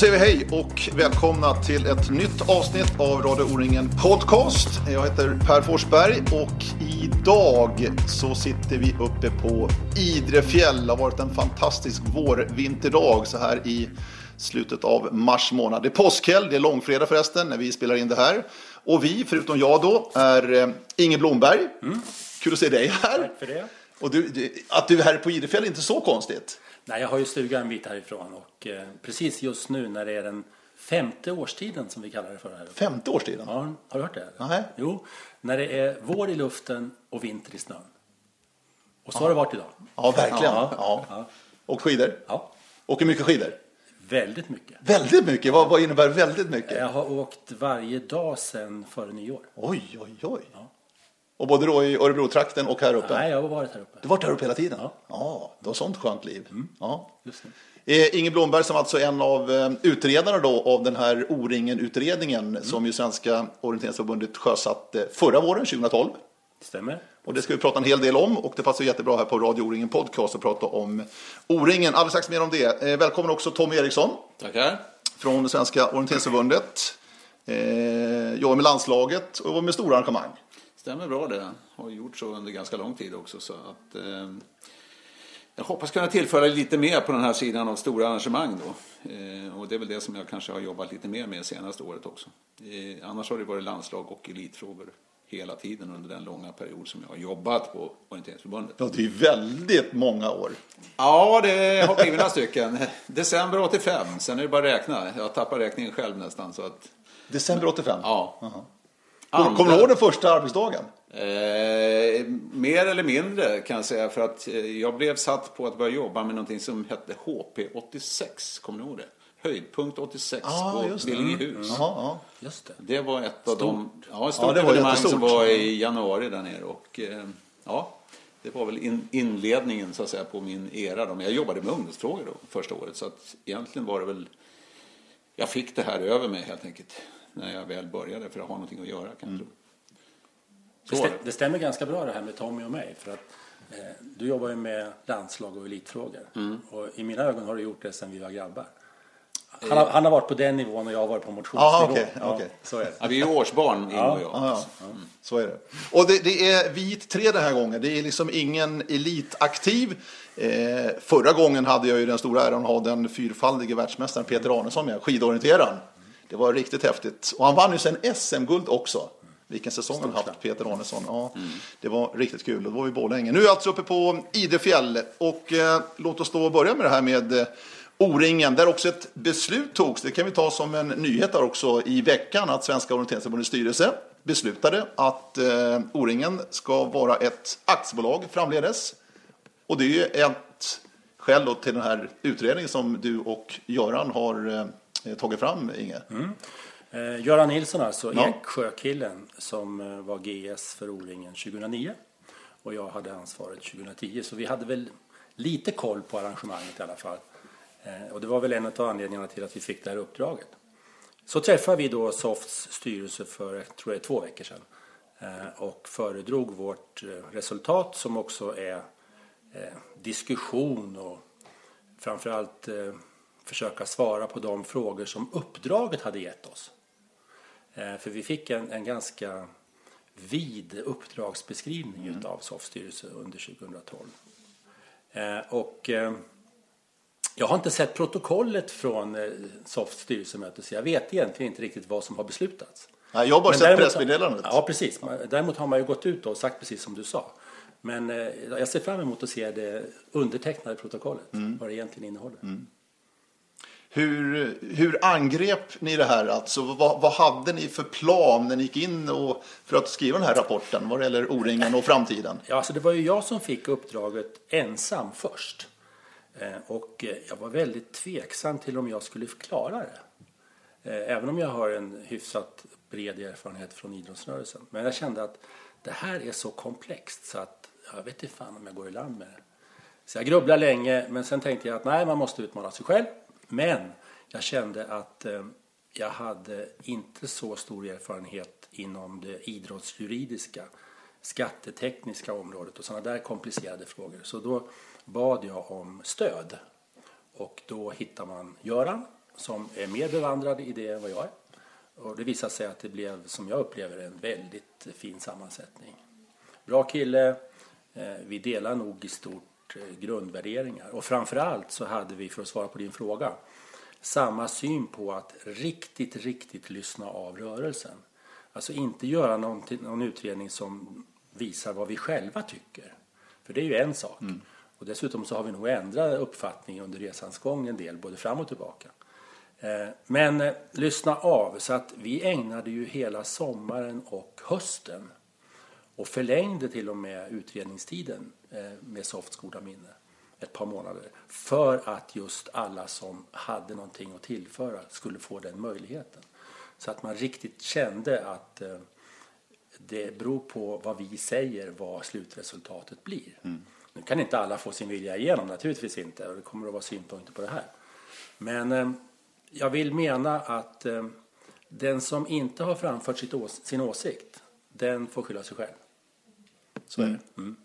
Säger vi hej och välkomna till ett nytt avsnitt av Radio O-ringen Podcast. Jag heter Per Forsberg och idag så sitter vi uppe på Idrefjäll. Det har varit en fantastisk vårvinterdag så här i slutet av mars månad. Det är påskhelg, det är långfredag förresten när vi spelar in det här. Och vi, förutom jag då, är eh, Inge Blomberg. Mm. Kul att se dig här. Tack för det. Och du, att du är här på Idefjäll är inte så konstigt. Nej, jag har ju stugan en bit härifrån och eh, precis just nu när det är den femte årstiden som vi kallar det för här uppe. Femte årstiden? Ja, har du hört det? Nej. Jo, när det är vår i luften och vinter i snön. Och så ja. har det varit idag. Ja, verkligen. Ja. Ja. ja. Och skidor? Ja. Åker mycket skidor? Väldigt mycket. Väldigt mycket? Vad, vad innebär väldigt mycket? Jag har åkt varje dag sedan före nyår. Oj, oj, oj. Ja. Och både då i Örebro-trakten och här uppe? Nej, jag har varit här uppe. Du har varit här uppe hela tiden? Ja. ja du har sånt skönt liv. Mm. Ja. Just det. Eh, Inge Blomberg som alltså är en av eh, utredarna då av den här O-ringen-utredningen mm. som ju Svenska orienteringsförbundet sjösatte förra våren, 2012. Stämmer. Och det ska vi prata en hel del om och det passar jättebra här på Radio O-ringen Podcast att prata om O-ringen. Alldeles strax mer om det. Eh, välkommen också Tommy Eriksson. Tackar. Från Svenska orienteringsförbundet. jobbar med landslaget och med stora arrangemang. Stämmer bra det. Har gjort så under ganska lång tid också. Så att, eh, jag hoppas kunna tillföra lite mer på den här sidan av stora arrangemang då. Eh, och det är väl det som jag kanske har jobbat lite mer med senaste året också. Eh, annars har det varit landslag och elitfrågor hela tiden under den långa period som jag har jobbat på Orienteringsförbundet. Ja, det är väldigt många år. Ja, det har blivit några stycken. December 85, sen är det bara att räkna. Jag tappar räkningen själv nästan. Så att... December 85? Ja. Aha. Andra... Kommer du ihåg den första arbetsdagen? Eh, mer eller mindre kan jag säga för att eh, jag blev satt på att börja jobba med någonting som hette HP86. Kommer ni ihåg det? Höjdpunkt 86 ah, på Billingehus. Mm. Ja, just det. det var ett av stort. de ja, stort ja, det var evenemang som var i januari där nere. Och, eh, ja, det var väl in, inledningen så att säga på min era. Då. Men jag jobbade med ungdomsfrågor då, första året så att egentligen var det väl jag fick det här över mig helt enkelt när jag väl började för att ha någonting att göra kan jag mm. tro. Det, stäm, det, stämmer ganska bra det här med Tommy och mig. För att, eh, du jobbar ju med landslag och elitfrågor. Mm. Och I mina ögon har du gjort det sedan vi var grabbar. Han har, han har varit på den nivån och jag har varit på motionsnivå. Aha, okay, ja, okay. Så är det. Ja, vi är årsbarn, Ingo ja, och jag. Ja, ja. Mm. Så är det. Och det, det, är vit tre den här gången. Det är liksom ingen elitaktiv. Eh, förra gången hade jag ju den stora äran att ha den fyrfaldige världsmästaren Peter Arnesson med, skidorienteraren. Det var riktigt häftigt. Och han vann ju sen SM-guld också. Vilken säsong han haft, Peter Arnesson. Ja, mm. Det var riktigt kul. Det var i Borlänge. Nu är jag alltså uppe på Idefjäll. Och eh, låt oss då börja med det här med eh, O-ringen. Där också ett beslut togs. Det kan vi ta som en nyhet där också i veckan. Att Svenska Orienteringsförbundets styrelse beslutade att eh, O-ringen ska vara ett aktiebolag framledes. Och det är ju ett skäl till den här utredningen som du och Göran har eh, tagit fram, Inge. Mm. Eh, Göran Nilsson alltså, ja. Eksjökillen som eh, var GS för O-ringen 2009 och jag hade ansvaret 2010 så vi hade väl lite koll på arrangemanget i alla fall. Eh, och det var väl en av anledningarna till att vi fick det här uppdraget. Så träffade vi då Softs styrelse för jag tror jag, två veckor sedan eh, och föredrog vårt eh, resultat som också är eh, diskussion och framförallt försöka svara på de frågor som uppdraget hade gett oss. Eh, för vi fick en, en ganska vid uppdragsbeskrivning mm. av SOFs styrelse under 2012. Eh, och eh, jag har inte sett protokollet från SOFs styrelsemöte så jag vet egentligen inte riktigt vad som har beslutats. Nej, jag har bara Men sett pressmeddelandet. Ja, precis. Däremot har man ju gått ut och sagt precis som du sa. Men jag ser fram emot att se det undertecknade protokollet, mm. vad det egentligen innehåller. Mm. Hur, hur angrep ni det här? Alltså, vad, vad, hade ni för plan när ni gick in och, för att skriva den här rapporten vad det gäller O-ringen och framtiden? Ja, alltså det var ju jag som fick uppdraget ensam först. Eh, och eh, jag var väldigt tveksam till om jag skulle klara det. Eh, även om jag har en hyfsat bred erfarenhet från idrottsrörelsen. Men jag kände att det här är så komplext så att jag vet inte fan om jag går i land med det. Så jag grubblade länge men sen tänkte jag att nej, man måste utmana sig själv. Men jag kände att eh, jag hade inte så stor erfarenhet inom det idrottsjuridiska, skattetekniska området och sådana där komplicerade frågor. Så då bad jag om stöd. Och då hittar man Göran som är mer bevandrad i det än vad jag är. Och det visade sig att det blev, som jag upplever en väldigt fin sammansättning. Bra kille, eh, vi delar nog i stort eh, grundvärderingar. Och framförallt så hade vi, för att svara på din fråga, samma syn på att riktigt, riktigt lyssna av rörelsen. Alltså inte göra någon, någon utredning som visar vad vi själva tycker. För det är ju en sak. Mm. Och dessutom så har vi nog ändrat uppfattning under resans gång en del, både fram och tillbaka. Eh, men eh, lyssna av, så att vi ägnade ju hela sommaren och hösten och förlängde till och med utredningstiden eh, med Softs goda minne ett par månader för att just alla som hade någonting att tillföra skulle få den möjligheten. Så att man riktigt kände att det beror på vad vi säger vad slutresultatet blir. Mm. Nu kan inte alla få sin vilja igenom, naturligtvis inte, och det kommer att vara synpunkter på det här. Men eh, jag vill mena att eh, den som inte har framfört ås sin åsikt, den får skylla sig själv. Så mm. är det. Mm.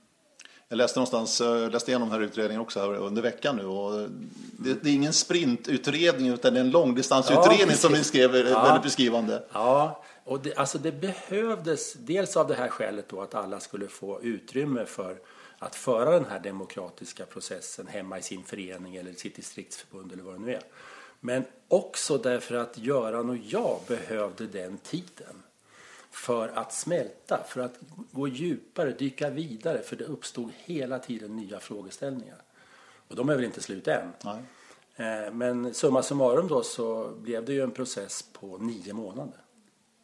Jag läste någonstans, läste igenom den här utredningen också här under veckan nu och det, det är ingen sprintutredning utan det är en långdistansutredning ja, som ni skrev ja. väldigt beskrivande. Ja, och det, alltså det behövdes dels av det här skälet då att alla skulle få utrymme för att föra den här demokratiska processen hemma i sin förening eller sitt distriktsförbund eller vad det nu är. Men också därför att Göran och jag behövde den tiden för att smälta, för att gå djupare, dyka vidare, för det uppstod hela tiden nya frågeställningar. Och de är väl inte slut än. Nej. Eh, men summa summarum då så blev det ju en process på nio månader.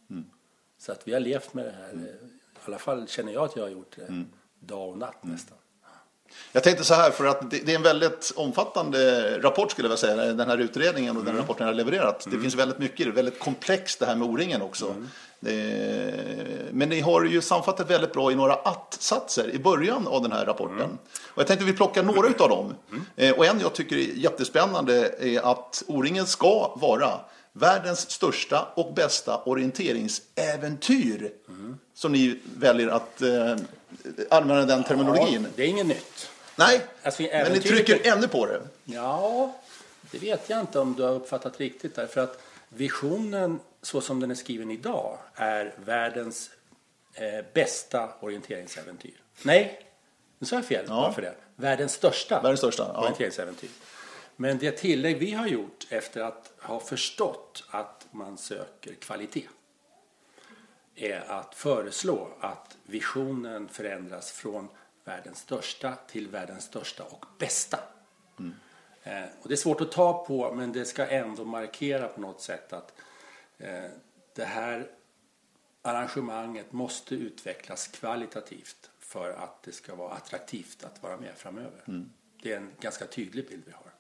Mm. Så att vi har levt med det här, mm. i alla fall känner jag att jag har gjort det. Mm dag och natt mm. nästan. Jag tänkte så här, för att det, är en väldigt omfattande rapport skulle jag vilja säga, den här utredningen och mm. den rapporten jag har levererat. Mm. Det finns väldigt mycket, väldigt komplext det här med O-ringen också. Det, men ni har ju sammanfattat väldigt bra i några att-satser i början av den här rapporten. Mm. Och jag tänkte vi plockar några av dem. Mm. Eh, och en jag tycker är jättespännande är att O-ringen ska vara världens största och bästa orienteringsäventyr. Mm. Som ni väljer att eh, använda den terminologin. Ja, det är inget nytt. Nej, alltså, men ni trycker ännu på det. Ja, det vet jag inte om du har uppfattat riktigt. Därför att visionen så som den är skriven idag är världens eh, bästa orienteringsäventyr. Nej, nu sa jag fel. Ja. Varför det? Världens största, världens största ja. orienteringsäventyr. Men det tillägg vi har gjort efter att ha förstått att man söker kvalitet är att föreslå att visionen förändras från världens största till världens största och bästa. Mm. Eh, och det är svårt att ta på men det ska ändå markera på något sätt att det här arrangemanget måste utvecklas kvalitativt för att det ska vara attraktivt att vara med framöver. Mm. Det är en ganska tydlig bild vi har.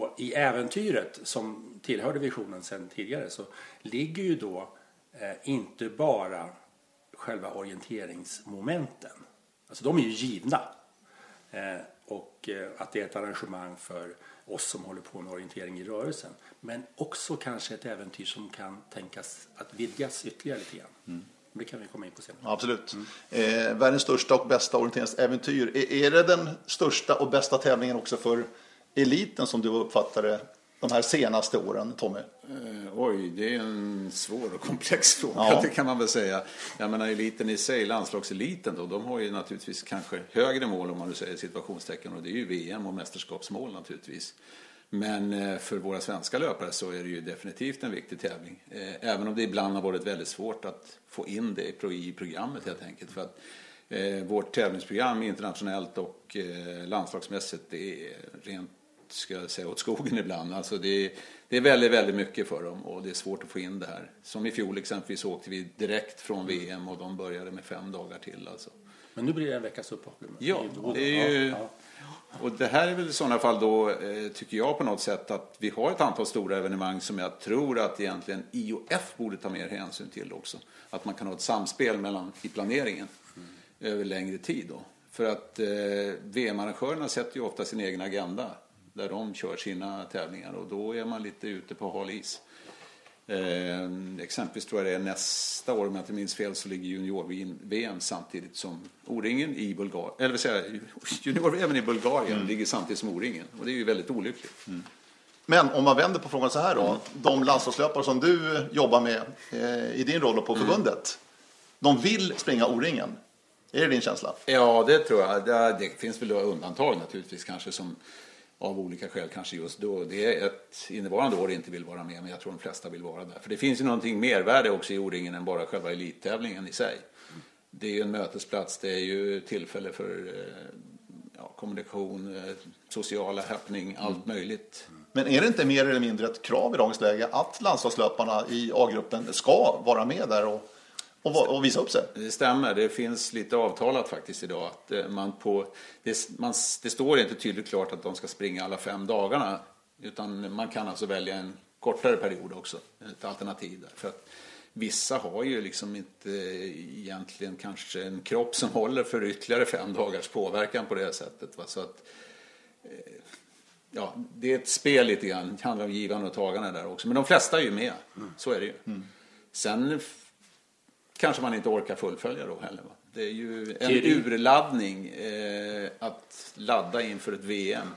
Och i äventyret som tillhörde visionen sedan tidigare så ligger ju då eh, inte bara själva orienteringsmomenten. Alltså de är ju givna. Eh, och eh, att det är ett arrangemang för oss som håller på med orientering i rörelsen. Men också kanske ett äventyr som kan tänkas att vidgas ytterligare lite grann. Mm. Det kan vi komma in på senare. Absolut. Mm. Eh, världens största och bästa orienteringsäventyr. Är, är det den största och bästa tävlingen också för eliten som du uppfattar det de här senaste åren, Tommy? Eh, oj, det är en svår och komplex fråga, ja. det kan man väl säga. Jag menar eliten i sig, landslagseliten då, de har ju naturligtvis kanske högre mål om man nu säger situationstecken och det är ju VM och mästerskapsmål naturligtvis. Men eh, för våra svenska löpare så är det ju definitivt en viktig tävling. Eh, även om det ibland har varit väldigt svårt att få in det i programmet helt enkelt. För att vårt tävlingsprogram internationellt och landslagsmässigt det är rent ska jag säga, åt skogen ibland. Alltså det, det är väldigt, väldigt mycket för dem och det är svårt att få in det här. Som i fjol exempelvis åkte vi direkt från VM och de började med fem dagar till. Alltså. Men nu blir det en veckas uppehåll. Ja, det är ju... Och det här är väl i sådana fall då, eh, tycker jag på något sätt, att vi har ett antal stora evenemang som jag tror att egentligen IOF borde ta mer hänsyn till också. Att man kan ha ett samspel mellan, i planeringen mm. över längre tid då. För att eh, VM-arrangörerna sätter ju ofta sin egen agenda där de kör sina tävlingar och då är man lite ute på hal is. Eh, exempelvis tror jag det är nästa år, om jag inte minns fel, så ligger junior-VM samtidigt som O-ringen i Bulgarien. Eller säga, junior-VM i Bulgarien mm. ligger samtidigt som O-ringen och det är ju väldigt olyckligt. Mm. Men om man vänder på frågan så här då. De landslagslöpare som du jobbar med eh, i din roll på förbundet. De vill springa O-ringen. Är det din känsla? Ja, det tror jag. Det, det finns väl undantag naturligtvis kanske som av olika skäl kanske just då. Det är ett innevarande år inte vill vara med, men jag tror de flesta vill vara där. För det finns ju någonting mervärde också i O-ringen än bara själva elittävlingen i sig. Det är ju en mötesplats, det är ju tillfälle för eh, ja, kommunikation, eh, sociala happening, allt möjligt. Men är det inte mer eller mindre ett krav i dagens läge att landslagslöparna i A-gruppen ska vara med där och, och, och visa upp sig? Det stämmer, det finns lite avtalat faktiskt idag. Att eh, man på, det, man, det står inte tydligt klart att de ska springa alla fem dagarna. Utan man kan alltså välja en kortare period också, ett alternativ där. För att vissa har ju liksom inte egentligen kanske en kropp som håller för ytterligare fem dagars påverkan på det sättet. Va? Så att, eh, ja, det är ett spel lite grann, det handlar om givande och tagande där också. Men de flesta är ju med, så är det ju. Sen f- kanske man inte orkar fullfölja då heller. Va? Det är ju en Kiri. urladdning eh, att ladda inför ett VM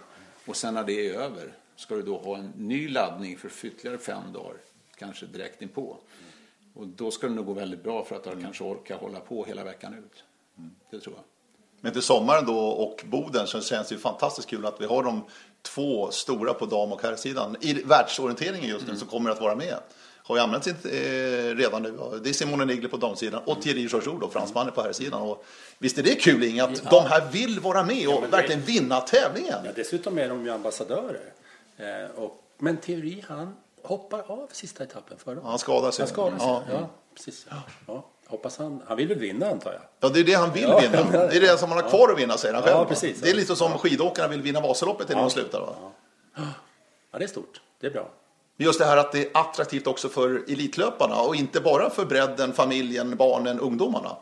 och sen när det är över ska du då ha en ny laddning för ytterligare fem dagar, kanske direkt inpå. Och då ska det nog gå väldigt bra för att du kanske orkar hålla på hela veckan ut. Det tror jag. Men till sommaren då och Boden så känns det ju fantastiskt kul att vi har de två stora på dam och herrsidan. I världsorienteringen just nu som kommer att vara med. Har ju använts eh, redan nu. Det är Simone Nigli på damsidan och Thierry då, fransmannen på herrsidan. Och visst är det kul Inge att Ja. de här vill vara med och det- verkligen vinna tävlingen. Ja, dessutom är de ju ambassadörer. Eh, och, men Teori han hoppar av sista etappen förra Ja, han skadar sig. Han skadar sig. Ja. Ja, precis. Ja. Hoppas han, han vill väl vinna antar jag. Ja, det är det han vill Ja. vinna. Det är det som han har kvar att vinna, säger han Ja, själv. precis. Det är lite som skidåkarna vill vinna Vasaloppet innan de slutar. Va? Ja, det är stort. Det är bra. Just det här att det är attraktivt också för elitlöparna och inte bara för bredden, familjen, barnen, ungdomarna.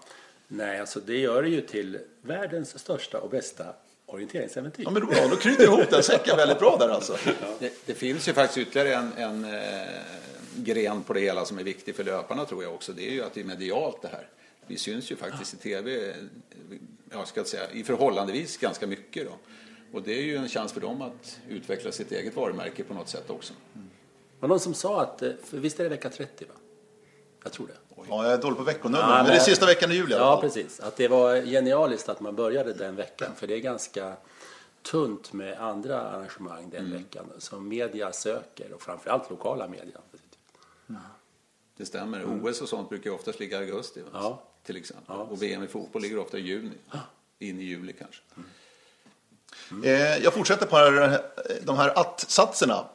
Nej, alltså det gör det ju till världens största och bästa orienteringsäventyr. Ja, men då, då knyter ihop den säcken väldigt bra där alltså. Det, det finns ju faktiskt ytterligare en, en eh, gren på det hela som är viktig för löparna tror jag också. Det är ju att det är medialt det här. Vi syns ju faktiskt i tv, jag ska säga, i förhållandevis ganska mycket då. Och det är ju en chans för dem att utveckla sitt eget varumärke på något sätt också. Var någon som sa att, eh, för visst är det vecka 30 va? Jag tror det. Ja, jag är dålig på veckonummer, Ja, men men- det är sista veckan i juli Ja, precis. Att det var genialiskt att man började den veckan. För det är ganska tunt med andra arrangemang den Mm. veckan som media söker och framförallt lokala media. Det stämmer. OS och sånt brukar ju oftast ligga i augusti. Ja. Till exempel. Ja. Och VM i fotboll ligger ofta i juni. In i juli kanske. Eh, jag fortsätter på här, de här att-satserna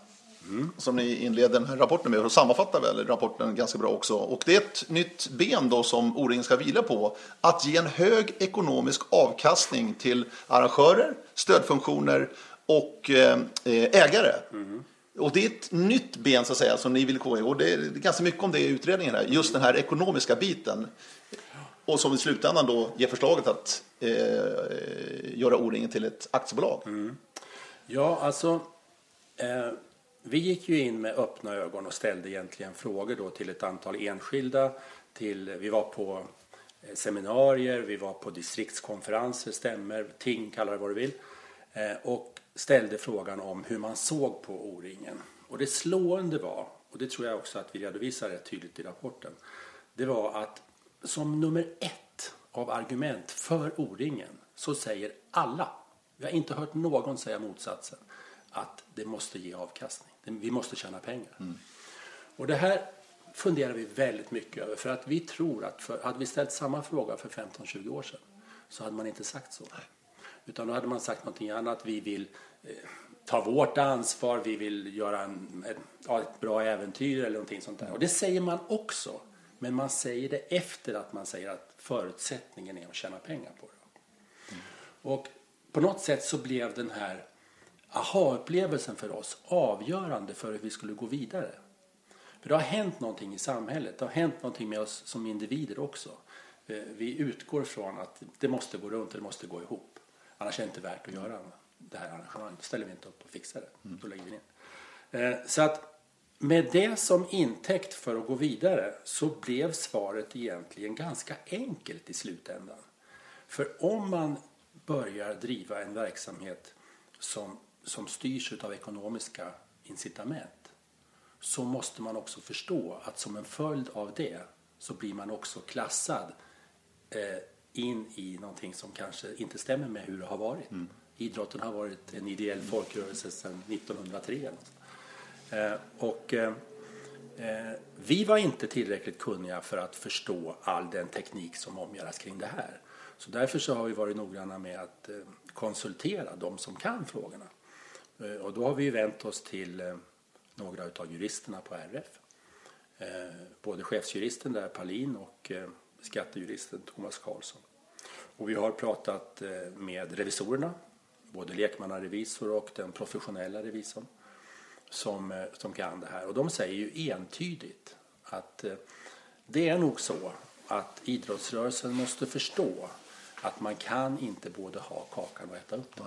som ni inleder den här rapporten med och sammanfattar väl rapporten ganska bra också. Och det är ett nytt ben då som O-ringen ska vila på. Att ge en hög ekonomisk avkastning till arrangörer, stödfunktioner och eh, ägare. Och det är ett nytt ben så att säga som ni vill gå i. Och det är ganska mycket om det i utredningen här. Just den här ekonomiska biten. Och som i slutändan då ger förslaget att eh, göra O-ringen till ett aktiebolag. Ja, alltså. Eh, vi gick ju in med öppna ögon och ställde egentligen frågor då till ett antal enskilda. Till, vi var på eh, seminarier, vi var på distriktskonferenser, stämmer, ting, kallar det vad du vill. Eh, och ställde frågan om hur man såg på O-ringen. Och det slående var, och det tror jag också att vi redovisar rätt tydligt i rapporten, det var att som nummer ett av argument för O-ringen så säger alla, vi har inte hört någon säga motsatsen, att det måste ge avkastning. Vi måste tjäna pengar. Och det här funderar vi väldigt mycket över för att vi tror att för, hade vi ställt samma fråga för 15-20 år sedan så hade man inte sagt så. Utan då hade man sagt någonting annat. Vi vill eh, ta vårt ansvar, vi vill göra en, ett, ett bra äventyr eller någonting sånt där. Och det säger man också. Men man säger det efter att man säger att förutsättningen är att tjäna pengar på det. Och på något sätt så blev den här aha-upplevelsen för oss avgörande för hur vi skulle gå vidare. För det har hänt någonting i samhället, det har hänt någonting med oss som individer också. Eh, Vi utgår från att det måste gå runt, det måste gå ihop. Annars är det inte värt att göra det här arrangemanget. Då ställer vi inte upp och fixar det. Då lägger vi ner. Eh, Så att med det som intäkt för att gå vidare så blev svaret egentligen ganska enkelt i slutändan. För om man börjar driva en verksamhet som, som styrs av ekonomiska incitament så måste man också förstå att som en följd av det så blir man också klassad eh, in i någonting som kanske inte stämmer med hur det har varit. Mm. Idrotten har varit en ideell folkrörelse sedan 1903. Eh, och eh, eh, vi var inte tillräckligt kunniga för att förstå all den teknik som omgärdas kring det här. Så därför så har vi varit noggranna med att eh, konsultera de som kan frågorna. Eh, och då har vi vänt oss till eh, några av juristerna på RF. Eh, både chefsjuristen där, Palin, och skattejuristen Thomas Karlsson. Och vi har pratat med revisorerna, både lekmannarevisor och den professionella revisorn som, som kan det här. Och de säger ju entydigt att det är nog så att idrottsrörelsen måste förstå att man kan inte både ha kakan och äta upp den.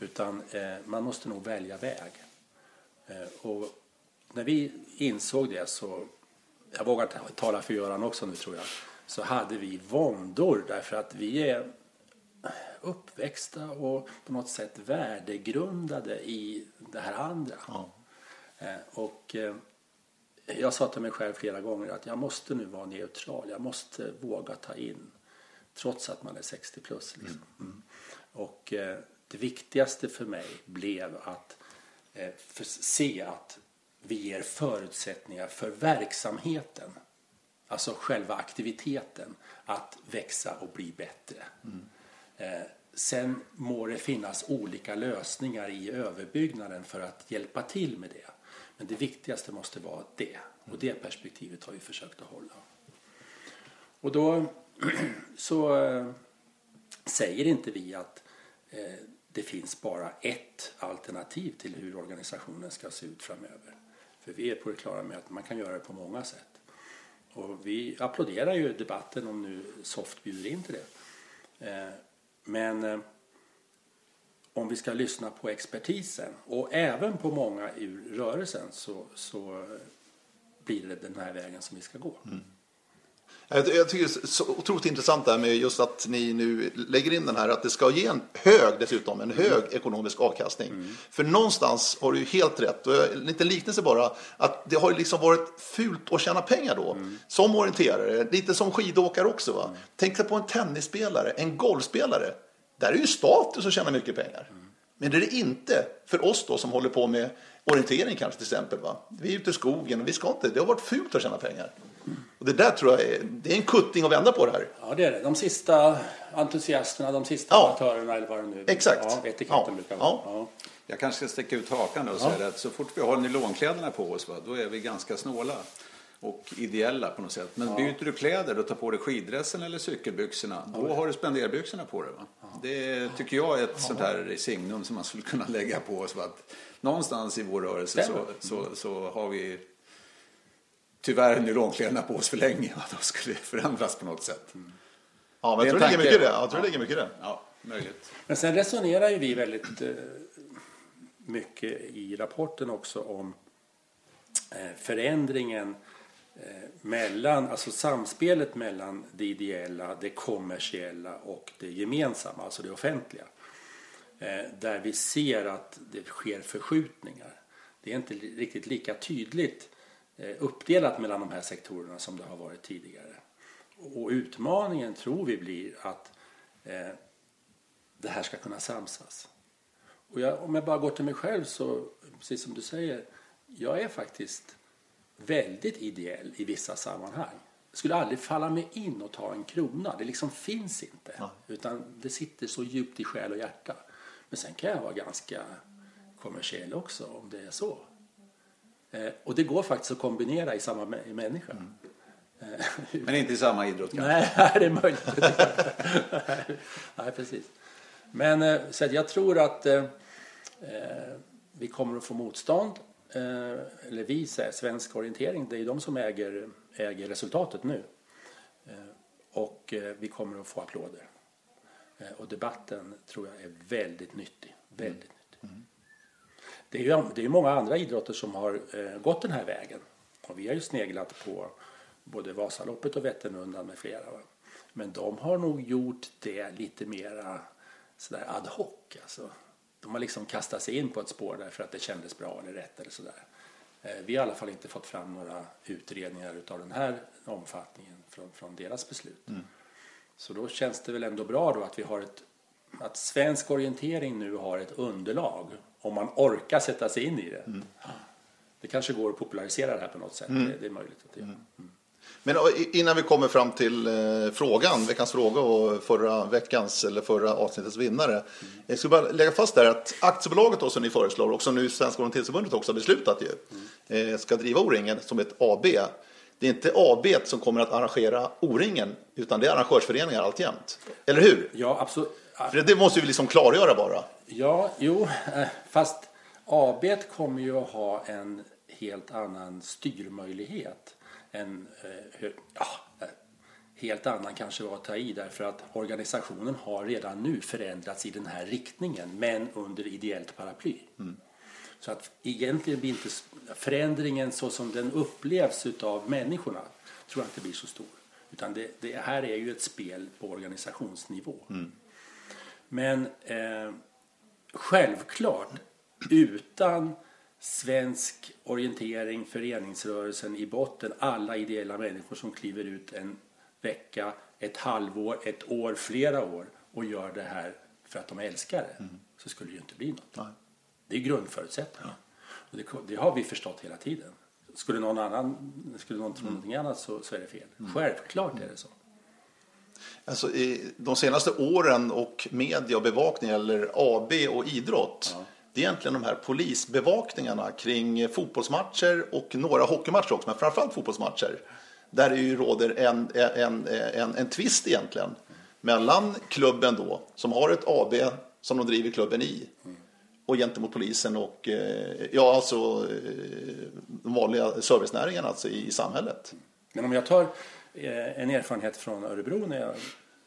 Utan eh, man måste nog välja väg. Eh, och när vi insåg det så, jag vågar tala för Göran också nu tror jag, så hade vi våndor därför att vi är uppväxta och på något sätt värdegrundade i det här andra. Ja. Eh, och jag sa till mig själv flera gånger att jag måste nu vara neutral. Jag måste våga ta in trots att man är 60 plus. Liksom. Mm. Och det viktigaste för mig blev att eh, se att vi ger förutsättningar för verksamheten, alltså själva aktiviteten, att växa och bli bättre. Mm. Eh, sen må det finnas olika lösningar i överbyggnaden för att hjälpa till med det. Men det viktigaste måste vara det. Och det perspektivet har vi försökt att hålla. Och då så eh, säger inte vi att eh, det finns bara ett alternativ till hur organisationen ska se ut framöver. För vi är på det klara med att man kan göra det på många sätt. Och vi applåderar ju debatten om nu SOFT bjuder in till det. Eh, men eh, om vi ska lyssna på expertisen och även på många ur rörelsen så, så blir det den här vägen som vi ska gå. Mm. Jag, tycker det är så otroligt intressant det här med just att ni nu lägger in den här att det ska ge en hög dessutom, en hög mm. ekonomisk avkastning. Mm. För någonstans har du ju helt rätt, och en liten liknelse bara, att det har ju liksom varit fult att tjäna pengar då. Mm. Som orienterare, lite som skidåkare också. Va? Mm. Tänk dig på en tennisspelare, en golfspelare. Där är ju status att tjäna mycket pengar. Mm. Men det är det inte för oss då som håller på med orientering kanske till exempel. Va? Vi är ute i skogen och vi ska inte, det har varit fult att tjäna pengar. Och det där tror jag är, det är en kutting att vända på det här. Ja, det är det. De sista entusiasterna, de sista ja. amatörerna eller vad det nu Exakt. Ja, etiketten ja. Ja. ja. Jag kanske ska sticka ut hakan och säga att så fort vi har nylonkläderna på oss, va, då är vi ganska snåla och ideella på något sätt. Men ja. byter du kläder och tar på dig skidressen eller cykelbyxorna, då ja. har du spenderbyxorna på dig. Va? Ja. Det tycker jag är ett sånt här signum som man skulle kunna lägga på oss. Va? Att någonstans i vår rörelse så, så, så har vi tyvärr nylonkläderna på oss för länge. Då skulle det förändras på något sätt. Mm. Ja, men jag tror det ligger mycket i det. Jag tror det ligger mycket det. Ja, möjligt. Men sen resonerar ju vi väldigt eh, mycket i rapporten också om eh, förändringen eh, mellan, alltså samspelet mellan det ideella, det kommersiella och det gemensamma, alltså det offentliga. Där vi ser att det sker förskjutningar. Det är inte riktigt lika tydligt uppdelat mellan de här sektorerna som det har varit tidigare. Och utmaningen tror vi blir att eh, det här ska kunna samsas. Och jag, om jag bara går till mig själv så, precis som du säger, jag är faktiskt väldigt ideell i vissa sammanhang. Det skulle aldrig falla mig in att ta en krona. Det liksom finns inte. Ja. Utan det sitter så djupt i själ och hjärta. Men sen kan jag vara ganska kommersiell också om det är så. Eh, och det går faktiskt att kombinera i samma människa. Mm. Eh, Men inte i samma idrott kanske? Nej, det är möjligt. Nej, precis. Men eh, så jag tror att eh, vi kommer att få motstånd. Eh, eller vi, Svensk Orientering, det är de som äger, äger resultatet nu. Eh, och vi kommer att få applåder. och debatten tror jag är väldigt nyttig. Väldigt mm. nyttig. Det är ju det är många andra idrotter som har eh, gått den här vägen. Och vi har ju sneglat på både Vasaloppet och Vätternrundan med flera. Va? Men de har nog gjort det lite mera sådär ad hoc. Alltså. de har liksom kastat sig in på ett spår därför att det kändes bra eller rätt eller sådär. Eh, vi har i alla fall inte fått fram några utredningar av den här omfattningen från, från deras beslut. Mm. Så då känns det väl ändå bra då att vi har ett att svensk orientering nu har ett underlag om man orkar sätta sig in i det. Mm. Det kanske går att popularisera det här på något sätt. Mm. Det, det, är möjligt att göra. Mm. mm. Men innan vi kommer fram till eh, frågan, veckans fråga och förra veckans eller förra avsnittets vinnare. Mm. Jag skulle bara lägga fast där att aktiebolaget då, som ni föreslår och som nu Svenska Orienteringsförbundet också har beslutat ju, mm. eh, ska driva O-ringen som ett AB. Det är inte AB som kommer att arrangera O-ringen utan det är arrangörsföreningar alltjämt. Eller hur? Ja, absolut. För det måste vi liksom klargöra bara. Ja, jo, eh, fast AB kommer ju att ha en helt annan styrmöjlighet. En, eh, ja, eh, helt annan kanske var att ta i därför att organisationen har redan nu förändrats i den här riktningen men under ideellt paraply. Mm. Så att egentligen blir inte förändringen så som den upplevs av människorna tror jag inte blir så stor. Utan det, det här är ju ett spel på organisationsnivå. Mm. Men eh, självklart utan svensk orientering, föreningsrörelsen i botten, alla ideella människor som kliver ut en vecka, ett halvår, ett år, flera år och gör det här för att de älskar det, mm. så skulle det ju inte bli något. Nej. Det är grundförutsättningen. Ja. Det, det, har vi förstått hela tiden. Skulle någon annan skulle någon tro mm. någonting annat så, så är det fel. Mm. Självklart är det så. Alltså, de senaste åren och media och bevakning eller AB och idrott. Ja. Det är egentligen de här polisbevakningarna kring fotbollsmatcher och några hockeymatcher också, men framförallt fotbollsmatcher. Där det ju råder en, en, en, en twist egentligen mellan klubben då, som har ett AB som de driver klubben i, och gentemot polisen och eh, ja, alltså, eh, de vanliga servicenäringarna alltså, i samhället. Men om jag tar en erfarenhet från Örebro när jag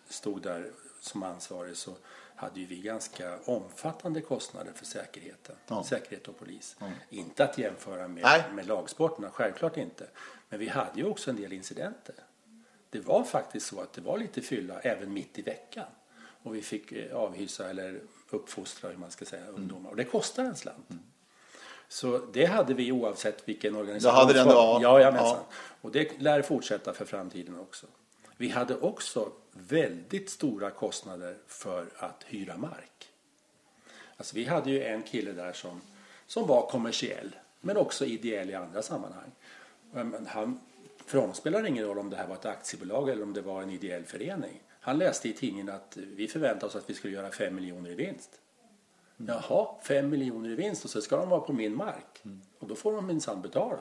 stod där som ansvarig så hade ju vi ganska omfattande kostnader för säkerheten. Ja. Säkerhet och polis. Ja. Inte att jämföra med, med lagsporterna, självklart inte. Men vi hade ju också en del incidenter. Det var faktiskt så att det var lite fylla även mitt i veckan. Och vi fick eh, avhysa eller uppfostra hur man ska säga, ungdomar. Mm. Och det kostar en slant. Mm. Så det hade vi oavsett vilken organisation. Det hade den då? Ja, ja. Och det lär fortsätta för framtiden också. Vi hade också väldigt stora kostnader för att hyra mark. Alltså vi hade ju en kille där som, som var kommersiell men också ideell i andra sammanhang. Han, för honom spelar det ingen roll om det här var ett aktiebolag eller om det var en ideell förening. Han läste i tidningen att vi förväntade oss att vi skulle göra fem miljoner i vinst. Mm. Jaha, fem miljoner i vinst och så ska de vara på min mark. Mm. Och då får de minsann betala.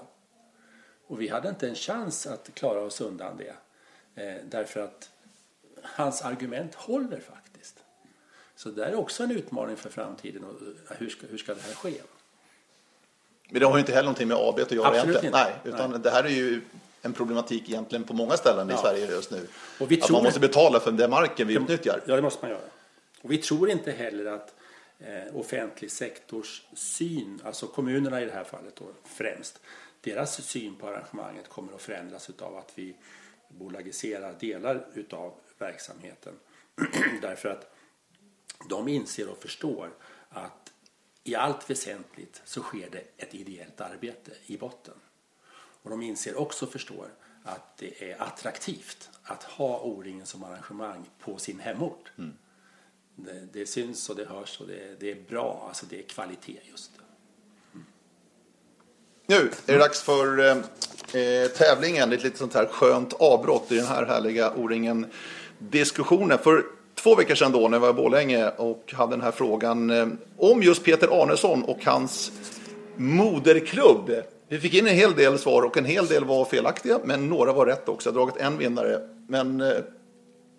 Och vi hade inte en chans att klara oss undan det. Eh, därför att hans argument håller faktiskt. Så det är också en utmaning för framtiden. Och eh, hur, ska, hur ska det här ske? Men det har ju inte heller någonting med AB att göra Absolut egentligen. Inte. Nej, utan Nej. det här är ju en problematik egentligen på många ställen ja. i Sverige just nu. Och vi att man måste betala för den marken vi det, utnyttjar. Ja, det måste man göra. Och vi tror inte heller att Eh, offentlig sektors syn, alltså kommunerna i det här fallet då, främst, deras syn på arrangemanget kommer att förändras av att vi bolagiserar delar utav verksamheten. Därför att de inser och förstår att i allt väsentligt så sker det ett ideellt arbete i botten. Och de inser också och förstår att det är attraktivt att ha O-ringen som arrangemang på sin hemort. Mm. Det, det, syns och det hörs och det, det, är bra, alltså det är kvalitet just. Mm. Nu är det dags för eh, eh tävlingen, ett litet sånt här skönt avbrott i den här härliga O-ringen diskussionen. För två veckor sedan då när jag var i Borlänge och hade den här frågan eh, om just Peter Arnesson och hans moderklubb. Vi fick in en hel del svar och en hel del var felaktiga, men några var rätt också. Jag har dragit en vinnare. Men eh,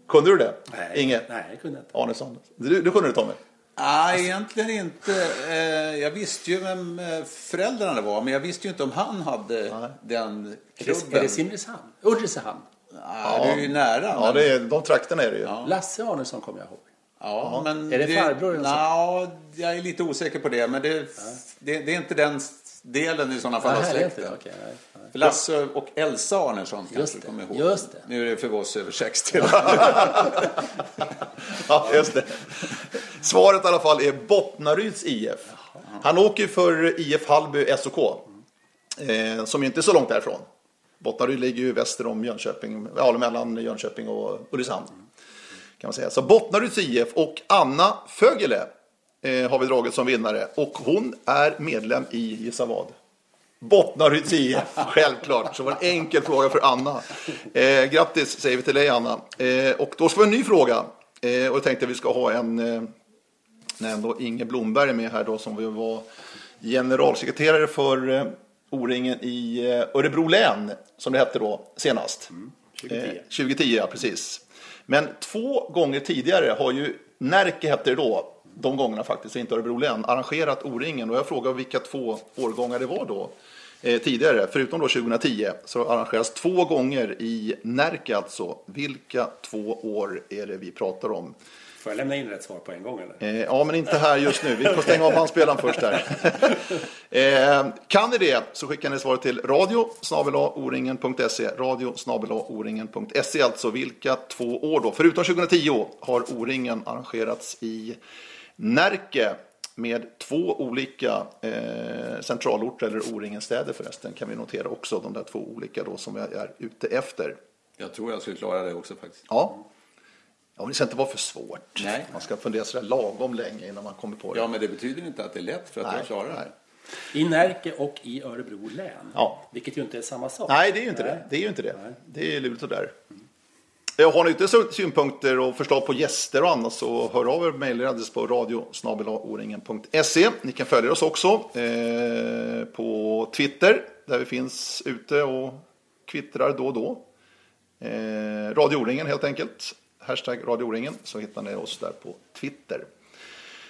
kunde du det? Nej, Inge? Nej, jag kunde inte. Arnesson. Du, du kunde det Tommy? Nej, egentligen inte. Eh, jag visste ju vem eh, föräldrarna var, men jag visste ju inte om han hade Nej. den klubben. Är det Simrishamn? Ulricehamn? Ja, det är ju nära. Ja, det är, de trakterna är det ju. Ja. Lasse Arnesson kommer jag ihåg. Ja, men är det, det farbror? Ja, jag är lite osäker på det. Men det, ja. det, det, är inte den delen i sådana fall av släkten. Okay, Lasse och Elsa Arnesson kanske Just det, kommer ihåg. just det. Nu är det för oss över 60. Ja, just det. Svaret i alla fall är Bottnaryds IF. Han åker ju för IF Hallby SOK. Eh, som inte är så långt därifrån. Bottnaryd ligger ju väster om Jönköping, ja, mellan Jönköping och Ulricehamn. Kan man säga. Så Bottnaryds IF och Anna Fögele eh, har vi dragit som vinnare. Och hon är medlem i, gissa vad? Bottnaryds IF, självklart. Så det var en enkel fråga för Anna. Eh, grattis säger vi till dig Anna. Eh, och då ska vi ha en ny fråga. Eh, och jag tänkte att vi ska ha en, eh, när ändå Inge Blomberg är med här då som vi var generalsekreterare för eh, O-ringen i eh, Örebro län, som det hette då senast. 2010. Eh, 2010, ja precis. Men två gånger tidigare har ju Närke hette det då, de gångerna faktiskt, inte Örebro län, arrangerat O-ringen. Och jag frågar vilka två årgångar det var då. Eh, tidigare, förutom då 2010, så arrangeras två gånger i Närke alltså. Vilka två år är det vi pratar om? Får jag lämna in rätt svar på en gång eller? Eh, ja, men inte här just nu. Vi får stänga av bandspelaren först här. eh, kan ni det så skickar ni svaret till radio oringen.se. Radio oringen.se alltså. Vilka två år då? Förutom 2010 har O-ringen arrangerats i Närke med två olika eh, centralorter, eller O-ringen-städer förresten, kan vi notera också. De där två olika då som vi är ute efter. Jag tror jag skulle klara det också faktiskt. Ja. Ja, men det ska inte vara för svårt. Nej. Man ska fundera sådär lagom länge innan man kommer på det. Ja, men det betyder inte att det är lätt för att jag klarar nej. det. I Närke och i Örebro län. Ja. Vilket ju inte är samma sak. Nej, det är ju inte Nej. det. Det är ju inte det. Nej. Det är lurigt och där. Eh, Eh, har ni ytterligare synpunkter och förslag på gäster och annat så hör av er mejladress på radiosnabelaoringen.se. Ni kan följa oss också eh, på Twitter där vi finns ute och kvittrar då och då. Eh, radioringen helt enkelt. Hashtag radioringen så hittar ni oss där på Twitter.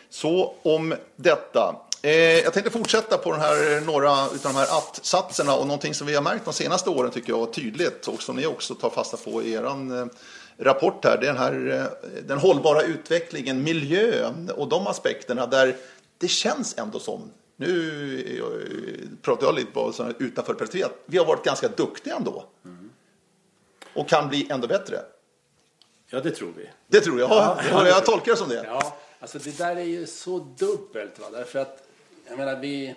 Så om detta. Eh, jag tänkte fortsätta på den här, några av de här att-satserna och någonting som vi har märkt de senaste åren tycker jag tydligt och som ni också tar fasta på i er eh, rapport här. Det är den här eh, den hållbara utvecklingen, miljön och de aspekterna där det känns ändå som nu eh, pratar jag lite här utanför perspektivet. Vi har varit ganska duktiga ändå. Och kan bli ändå bättre. Ja, det tror vi. Det tror jag. Ja, jag tolkar det som det. Ja, alltså det där är ju så dubbelt. Va? Därför att, jag menar, vi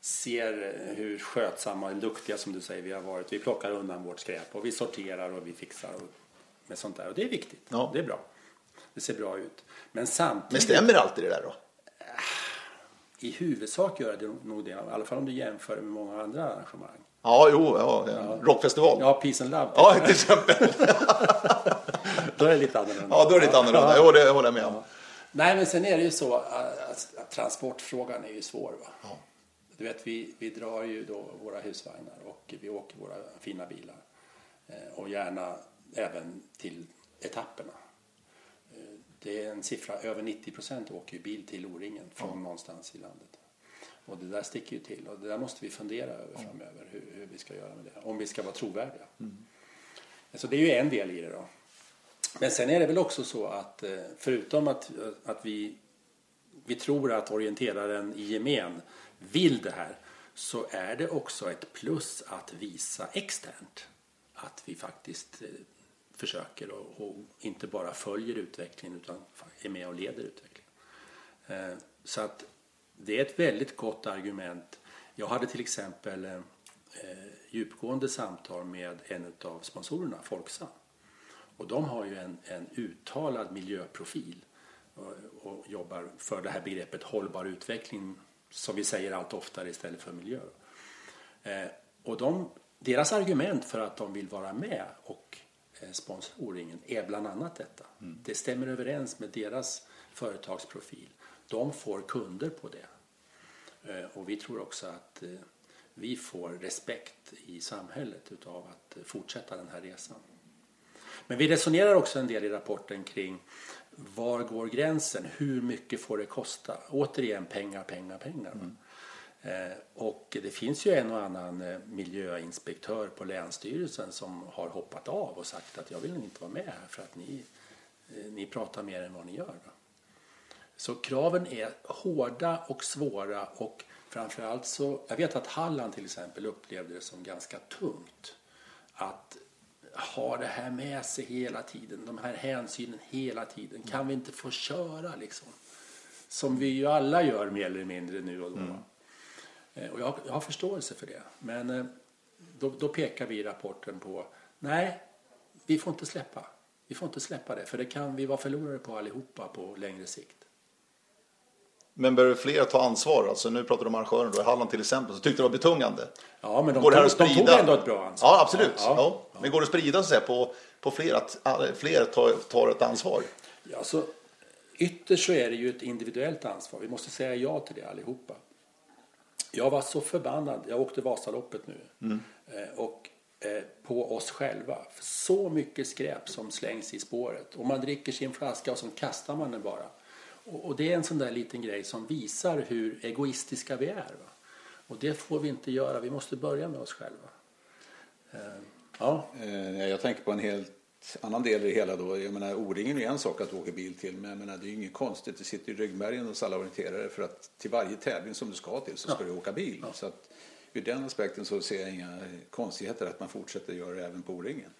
ser hur skötsamma och duktiga som du säger vi har varit. Vi plockar undan vårt skräp och vi sorterar och vi fixar och med sånt där. Och det är viktigt. Ja. Det är bra. Det ser bra ut. Men Men samtidigt, stämmer alltid det där då? i huvudsak gör det nog det. I alla fall om du jämför med många andra arrangemang. Ja, jo, ja, ja. rockfestival. Ja. Ja, Peace and Love. ja, till exempel. Då är det lite annorlunda. Ja, då är det lite annorlunda. Jo, det håller jag med om. Nej, men sen är det ju så att transportfrågan är ju svår. Va? Du vet, vi, vi drar ju då våra husvagnar och vi åker våra fina bilar. Eh, och gärna även till etapperna. Eh, det är en siffra, över 90 procent åker ju bil till O-ringen från någonstans i landet. Och det där sticker ju till och det där måste vi fundera över framöver hur, hur vi ska göra med det. Om vi ska vara trovärdiga. Så det är ju en del i det då. Men sen är det väl också så att eh, förutom att, att vi, vi tror att orienteraren i gemen vill det här så är det också ett plus att visa externt att vi faktiskt eh, försöker och, och inte bara följer utvecklingen utan är med och leder utvecklingen. Eh, så att det är ett väldigt gott argument. Jag hade till exempel eh, djupgående samtal med en av sponsorerna, Folksam. Och de har ju en, en uttalad miljöprofil och, och jobbar för det här begreppet hållbar utveckling som vi säger allt oftare istället för miljö. Eh, och de, deras argument för att de vill vara med och eh, sponsra O-ringen är bland annat detta. Det stämmer överens med deras företagsprofil. De får kunder på det. Eh, och vi tror också att eh, vi får respekt i samhället utav att eh, fortsätta den här resan. Men vi resonerar också en del i rapporten kring var går gränsen? Hur mycket får det kosta? Återigen pengar, pengar, pengar. Eh, och det finns ju en och annan eh, miljöinspektör på Länsstyrelsen som har hoppat av och sagt att jag vill inte vara med här för att ni, eh, ni pratar mer än vad ni gör. Va? Så kraven är hårda och svåra och framförallt så, jag vet att Halland till exempel upplevde det som ganska tungt att ha det här med sig hela tiden, de här hänsynen hela tiden. Kan vi inte få köra liksom? Som vi ju alla gör mer eller mindre nu och då. Mm. Och jag, jag, har förståelse för det. Men eh, då, då pekar vi i rapporten på, nej, vi får inte släppa. Vi får inte släppa det, för det kan vi vara förlorare på allihopa på längre sikt. Men behöver fler ta ansvar? Alltså, nu pratar du om arrangören då, i Halland till exempel, så tyckte det var betungande. Ja, men de, går tog, de tog ändå ett bra ansvar. Ja, absolut. Ja, ja, ja. Men går det att sprida så på, på fler, att fler tar, tar ett ansvar? Ja, så ytterst så är det ju ett individuellt ansvar. Vi måste säga ja till det allihopa. Jag var så förbannad. Jag åkte Vasaloppet nu. Mm. Eh, och eh, på oss själva. Så mycket skräp som slängs i spåret. Och man dricker sin flaska och så kastar man den bara. Och, det är en sån där liten grej som visar hur egoistiska vi är. Va? Och det får vi inte göra. Vi måste börja med oss själva. Eh, ja. Jag tänker på en helt annan del i det hela då. Jag menar, O-ringen är en sak att åka bil till, men jag menar, det är ju inget konstigt. Det sitter i ryggmärgen hos alla orienterare för att till varje tävling som du ska till så ska ja. du åka bil. Ja. Så att ur den aspekten så ser jag inga konstigheter att man fortsätter göra det även på O-ringen.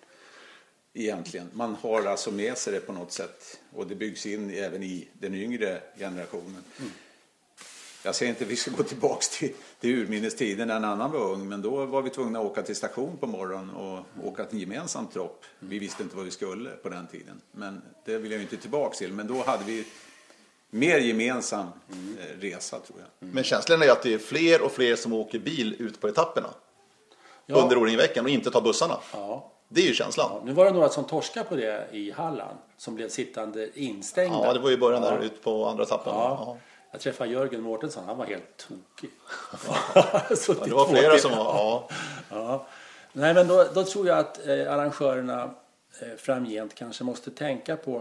Egentligen. Man har alltså med sig det på något sätt och det byggs in även i den yngre generationen. Mm. Jag säger inte att vi ska gå tillbaka till, till urminnestiden när en annan var ung, men då var vi tvungna att åka till station på morgonen och åka till gemensam tropp. Vi visste inte vad vi skulle på den tiden, men det vill jag inte tillbaka till. Men då hade vi mer gemensam mm. resa tror jag. Mm. Men känslan är att det är fler och fler som åker bil ut på etapperna ja. under O-ring-veckan och inte tar bussarna. Ja. Det är ju känslan. Ja, nu var det några som torskade på det i Halland som blev sittande instängda. Ja, det var ju början där ut på andra etappen. Ja. Jag träffade Jörgen Mårtensson, han var helt tokig. ja, det var flera som var, ja. ja. Nej men då, då, tror jag att eh, arrangörerna eh, framgent kanske måste tänka på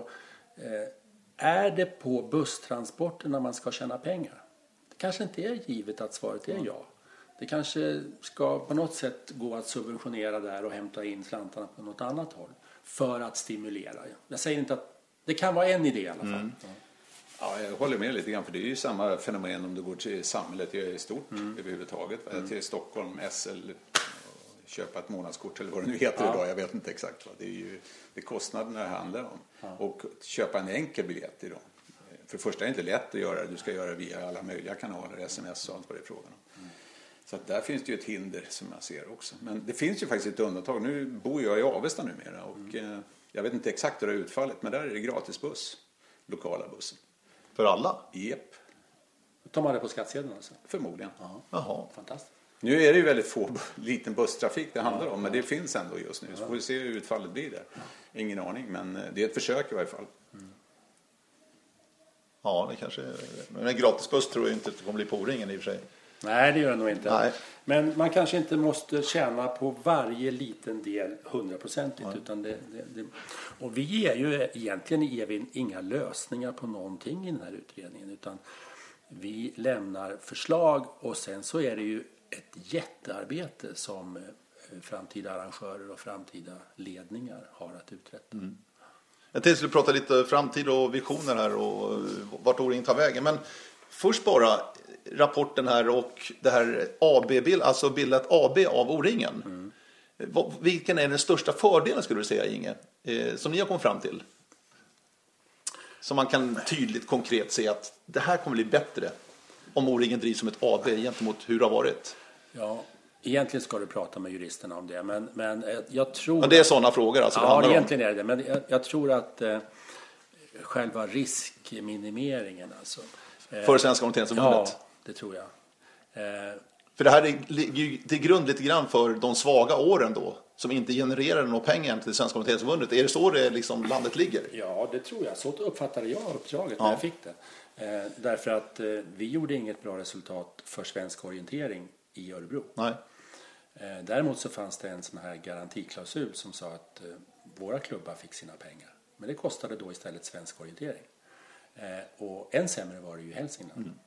eh, är det på busstransporterna man ska tjäna pengar? Det kanske inte är givet att svaret är ja. Det kanske ska på något sätt gå att subventionera där och hämta in slantarna på något annat håll för att stimulera. Jag säger inte att det kan vara en idé i alla fall. Mm. Ja, jag håller med lite grann för det är ju samma fenomen om du går till samhället i stort mm. överhuvudtaget. Mm. Till Stockholm, SL, köpa ett månadskort eller vad det nu heter ja. idag. Jag vet inte exakt. Vad. Det är ju det är kostnaderna det handlar om. Ja. Och köpa en enkel biljett idag. För det första är det inte lätt att göra det. Du ska göra det via alla möjliga kanaler, sms och allt vad det är frågan om. Så att där finns det ju ett hinder som jag ser också. Men det finns ju faktiskt ett undantag. Nu bor jag i Avesta numera och mm. Eh, jag vet inte exakt hur det har utfallit men där är det gratisbuss, lokala bussen. För alla? Då tar man det på skattsedeln alltså? Förmodligen. Jaha. Fantastiskt. Nu är det ju väldigt få liten busstrafik det handlar om, men det finns ändå just nu. Så får vi se hur utfallet blir där. Ingen aning, men eh, det är ett försök i varje fall. Mm. Ja, det kanske är Men en gratisbuss tror jag inte att det kommer bli på O-ringen i och för sig. Nej, det gör det nog inte. Nej. Men man kanske inte måste tjäna på varje liten del hundraprocentigt. det, det, det, och vi är ju egentligen är vi inga lösningar på någonting i den här utredningen. Utan vi lämnar förslag och sen så är det ju ett jättearbete som eh, framtida arrangörer och framtida ledningar har att uträtta. Mm. Jag tänkte prata lite framtid och visioner här och vart O-ringen tar vägen. Men först bara rapporten här och det här AB, alltså bilda ett AB av O-ringen. Mm. Vilken är den största fördelen skulle du säga Inge, eh, som ni har kommit fram till? Som man kan tydligt konkret se att det här kommer bli bättre om O-ringen drivs som ett AB gentemot hur det har varit. Ja, egentligen ska du prata med juristerna om det, men, men eh, jag tror... Men det är sådana frågor alltså? Ja, det egentligen är det, men jag, jag tror att eh, själva riskminimeringen alltså. Eh, För Svenska Orienteringsförbundet? Ja, det tror jag. Eh, för det här ligger ju till grund lite grann för de svaga åren då, som inte genererar några pengar till Svenska Orienteringsförbundet. Är det så det liksom landet ligger? Ja, det tror jag. Så uppfattade jag uppdraget ja. när jag fick det. Eh, därför att eh, vi gjorde inget bra resultat för svensk orientering i Örebro. Nej. Eh, däremot så fanns det en sån här garantiklausul som sa att eh, våra klubbar fick sina pengar. Men det kostade då istället svensk orientering. Eh, och än sämre var det ju i Hälsingland. Mm.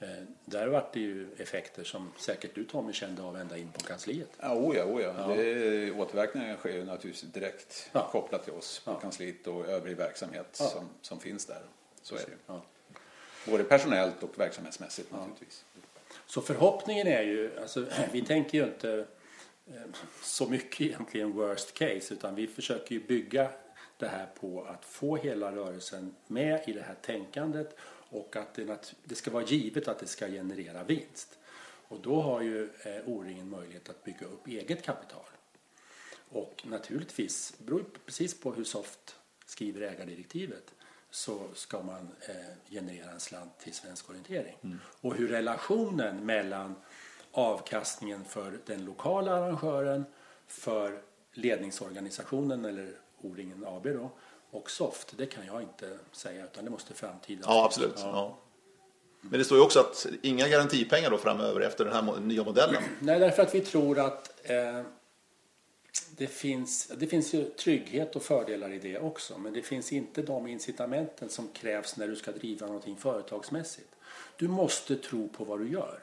Eh, där vart det ju effekter som säkert du Tommy kände av ända in på kansliet. Ja, oh ja, oh ja. Det, återverkningarna sker ju naturligtvis direkt ja. kopplat till oss på ja. kansliet och övrig verksamhet ja. som, som finns där. Så är det ju. Både personellt och verksamhetsmässigt naturligtvis. Så förhoppningen är ju, alltså, vi tänker ju inte eh, så mycket egentligen worst case utan vi försöker ju bygga det här på att få hela rörelsen med i det här tänkandet och att det, det ska vara givet att det ska generera vinst. Och då har ju eh, O-ringen möjlighet att bygga upp eget kapital. Och naturligtvis, beror precis på hur Soft skriver ägardirektivet, så ska man eh, generera en slant till svensk orientering. Mm. Och hur relationen mellan avkastningen för den lokala arrangören, för ledningsorganisationen eller O-ringen AB då, och Soft, det kan jag inte säga utan det måste framtiden Ja, absolut. Ja. Ja. Men det står ju också att inga garantipengar då framöver efter den här nya modellen. Nej, därför att vi tror att eh, det, finns, det finns ju trygghet och fördelar i det också. Men det finns inte de incitamenten som krävs när du ska driva någonting företagsmässigt. Du måste tro på vad du gör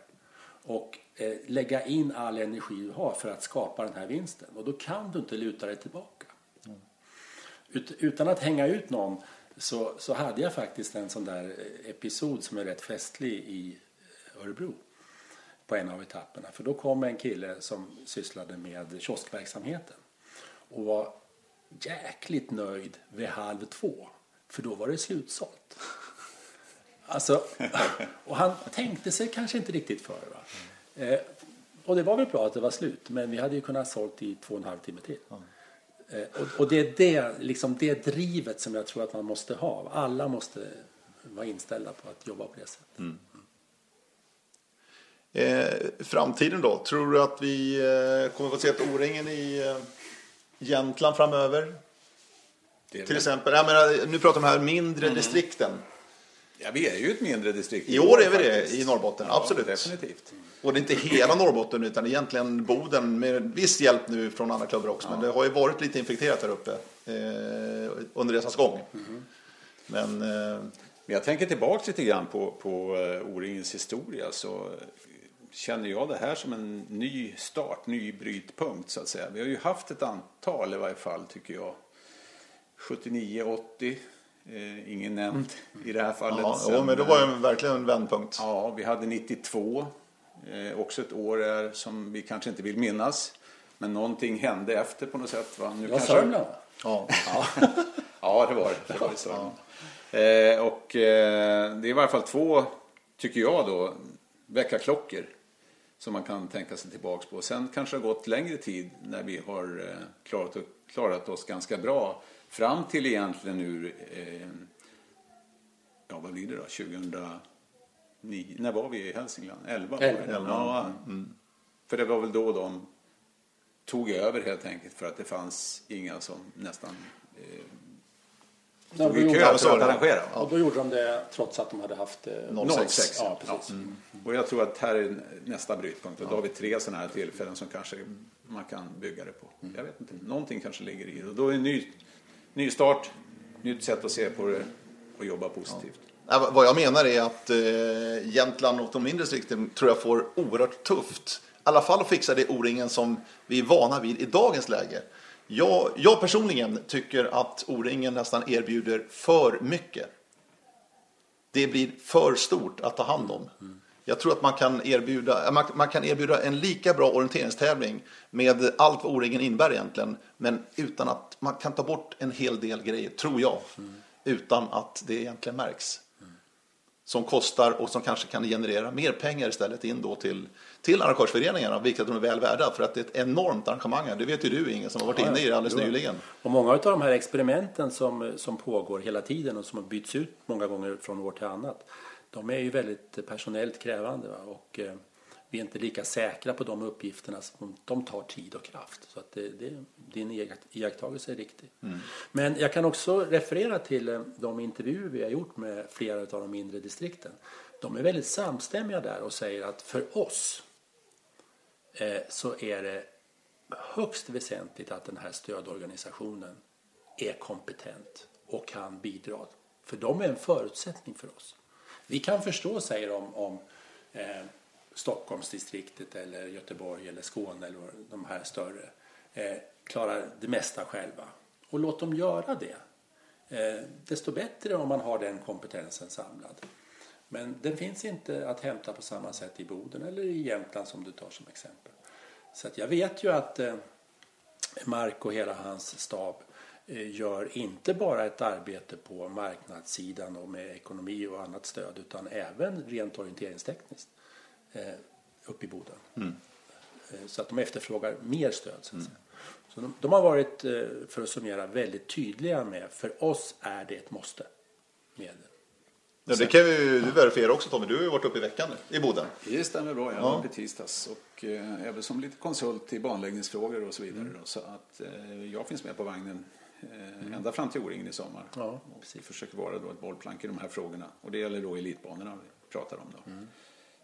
och eh, lägga in all energi du har för att skapa den här vinsten. Och då kan du inte luta dig tillbaka. Ut, utan att hänga ut någon så, så hade jag faktiskt en sån där episod som är rätt festlig i Örebro på en av etapperna. För då kom en kille som sysslade med kioskverksamheten och var jäkligt nöjd vid halv två. För då var det slutsålt. Alltså, och han tänkte sig kanske inte riktigt för. Va? Eh, och det var väl bra att det var slut, men vi hade ju kunnat sålt i två och en halv timme till. Mm och, och, det är det, liksom det drivet som jag tror att man måste ha. Alla måste vara inställda på att jobba på det sättet. Mm. Eh, framtiden då? Tror du att vi eh, kommer få se ett O-ringen i eh, Jämtland framöver? Till exempel, jag menar, nu pratar vi om de här mindre mm. distrikten. Ja, vi är ju ett mindre distrikt. I år är vi det i Norrbotten, ja, absolut. Definitivt. Och det är inte hela Norrbotten utan egentligen Boden med viss hjälp nu från andra klubbar också. Ja. Men det har ju varit lite infekterat där uppe eh, under resans gång. Mm. Men, eh, Men jag tänker tillbaka lite grann på, på uh, O-ringens historia. Så känner jag det här som en ny start, ny brytpunkt så att säga. Vi har ju haft ett antal i varje fall tycker jag. 79, 80. Eh, ingen nämnd i det här fallet. Ja, Sen, men det var ju verkligen en vändpunkt. Ja, vi hade 92. Eh, också ett år där som vi kanske inte vill minnas. Men någonting hände efter på något sätt. Va? Nu ja, kanske... Sörmland ja. ja. ja, det var det. det, var det ja. eh, och eh, det är i varje fall två, tycker jag då, väckarklockor som man kan tänka sig tillbaks på. Sen kanske det har gått längre tid när vi har eh, klarat, klarat oss ganska bra fram till egentligen nu, eh, ja vad blir det då, 2009, när var vi i Hälsingland? 11? 11. 11. Ja, mm. För det var väl då de tog över helt enkelt för att det fanns inga som nästan eh, stod i kö för att arrangera. Ja. Och då gjorde de det trots att de hade haft eh, 06. 06. Ja, precis. Ja. Mm. Och jag tror att här är nästa brytpunkt och då har vi tre sådana här tillfällen som kanske man kan bygga det på. Mm. Jag vet inte, någonting kanske ligger i det. Och då är en ny, ny start, nytt sätt att se på det och jobba positivt. Ja. Vad jag menar är att eh, Jämtland och de mindre distrikten tror jag får oerhört tufft. I alla fall att fixa det O-ringen som vi är vana vid i dagens läge. Jag, jag personligen tycker att O-ringen nästan erbjuder för mycket. Det blir för stort att ta hand om. Jag tror att man kan erbjuda, man, man kan erbjuda en lika bra orienteringstävling med allt vad O-ringen innebär egentligen. Men utan att man kan ta bort en hel del grejer, tror jag. Utan att det egentligen märks som kostar och som kanske kan generera mer pengar istället in då till, till arrangörsföreningarna, vilket de är väl värda. För att det är ett enormt arrangemang. Det vet ju du Inge som har varit ja, inne i det alldeles ja. nyligen. Och många av de här experimenten som, som pågår hela tiden och som har bytts ut många gånger från år till annat. De är ju väldigt personellt krävande. Va? Och, eh, vi är inte lika säkra på de uppgifterna. Som de tar tid och kraft. Så att det, det, din iakttagelse är riktig. Mm. Men jag kan också referera till eh, de intervjuer vi har gjort med flera av de mindre distrikten. De är väldigt samstämmiga där och säger att för oss eh, så är det högst väsentligt att den här stödorganisationen är kompetent och kan bidra. För de är en förutsättning för oss. Vi kan förstå, säger de, om eh, Stockholmsdistriktet eller Göteborg eller Skåne eller de här större eh, klarar det mesta själva. Och låt dem göra det. Eh, desto bättre om man har den kompetensen samlad. Men den finns inte att hämta på samma sätt i Boden eller i Jämtland som du tar som exempel. Så att jag vet ju att eh, Mark och hela hans stab gör inte bara ett arbete på marknadssidan och med ekonomi och annat stöd utan även rent orienteringstekniskt eh, uppe i Boden. Mm. Eh, så att de efterfrågar mer stöd. Så, att mm. så de, de, har varit, eh, för att summera, väldigt tydliga med för oss är det ett måste. Med Ja, det kan ju du verifiera också Tommy. Du har ju varit uppe i veckan nu, i Boden. Det stämmer bra. Jag var uppe i tisdags och eh, även som lite konsult i banläggningsfrågor och så vidare. Mm. Då, så att eh, jag finns med på vagnen eh, mm. ända fram till O-ringen i sommar. Ja, och försöker vara då ett bollplank i de här frågorna. Och det gäller då elitbanorna vi pratar om då. Mm.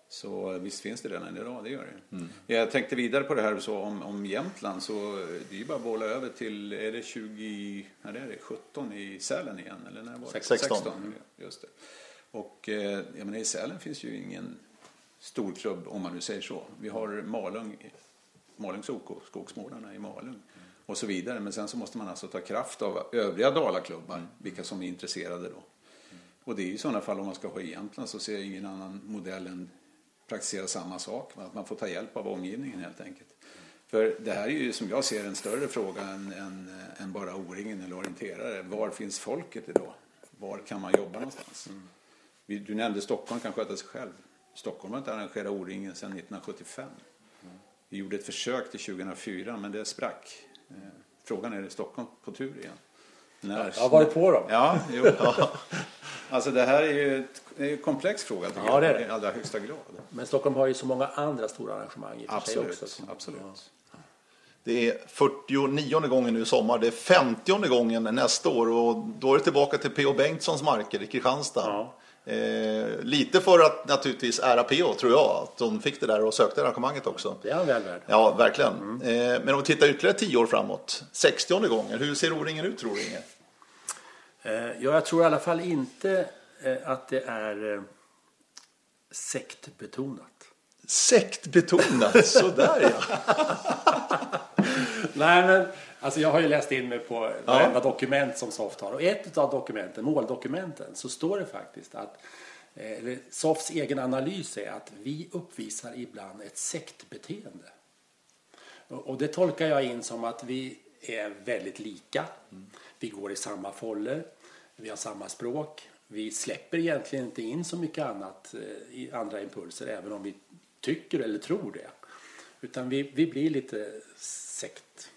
Så visst finns det redan idag, det gör det. Mm. Jag tänkte vidare på det här så om, om Jämtland så det är ju bara att bolla över till, är det 20, nej det är det, 17 i Sälen igen? Eller när var det? 16. 16 mm. just det. Och eh, jag menar, i Sälen finns ju ingen storklubb om man nu säger så. Vi har Malung, Malungs OK, Skogsmålarna i Malung och så vidare. Men sen så måste man alltså ta kraft av övriga Dalaklubbar, mm. vilka som är intresserade då. Och det är i sådana fall om man ska ha i Jämtland så ser jag ingen annan modell än praktisera samma sak. Att man får ta hjälp av omgivningen helt enkelt. För det här är ju som jag ser en större fråga än, än, än bara O-ringen eller orienterare. Var finns folket idag? Var kan man jobba någonstans? Mm. Du nämnde Stockholm kan sköta sig själv. Stockholm har inte arrangerat O-ringen sedan 1975. Vi gjorde ett försök till 2004 men det sprack. Eh, frågan är, är Stockholm på tur igen? När... Jag har varit på dem. Ja, jo. Alltså det här är ju en komplex fråga ja, det är det. i allra högsta grad. Men Stockholm har ju så många andra stora arrangemang i absolut, sig också. Absolut. Ja. Det är 49 gången nu i sommar. Det är 50 gången nästa år och då är det tillbaka till P.O. Bengtssons marker i Kristianstad. Ja. Eh, lite för att naturligtvis ära PO tror jag, att de fick det där och sökte arrangemanget också. Det är han väl värd. Ja, verkligen. Mm. Eh, men om vi tittar ytterligare tio år framåt, 60 gånger, hur ser O-ringen ut tror du Inge? Eh, ja, jag tror i alla fall inte eh, att det är eh, sektbetonat. Sektbetonat, sådär ja. Nej, men Alltså jag har ju läst in mig på varenda ja. dokument som Soft har och ett av dokumenten, måldokumenten, så står det faktiskt att eller Softs egen analys är att vi uppvisar ibland ett sektbeteende. Och det tolkar jag in som att vi är väldigt lika. Vi går i samma foller. Vi har samma språk. Vi släpper egentligen inte in så mycket annat eh, i andra impulser även om vi tycker eller tror det. Utan vi, vi blir lite sekt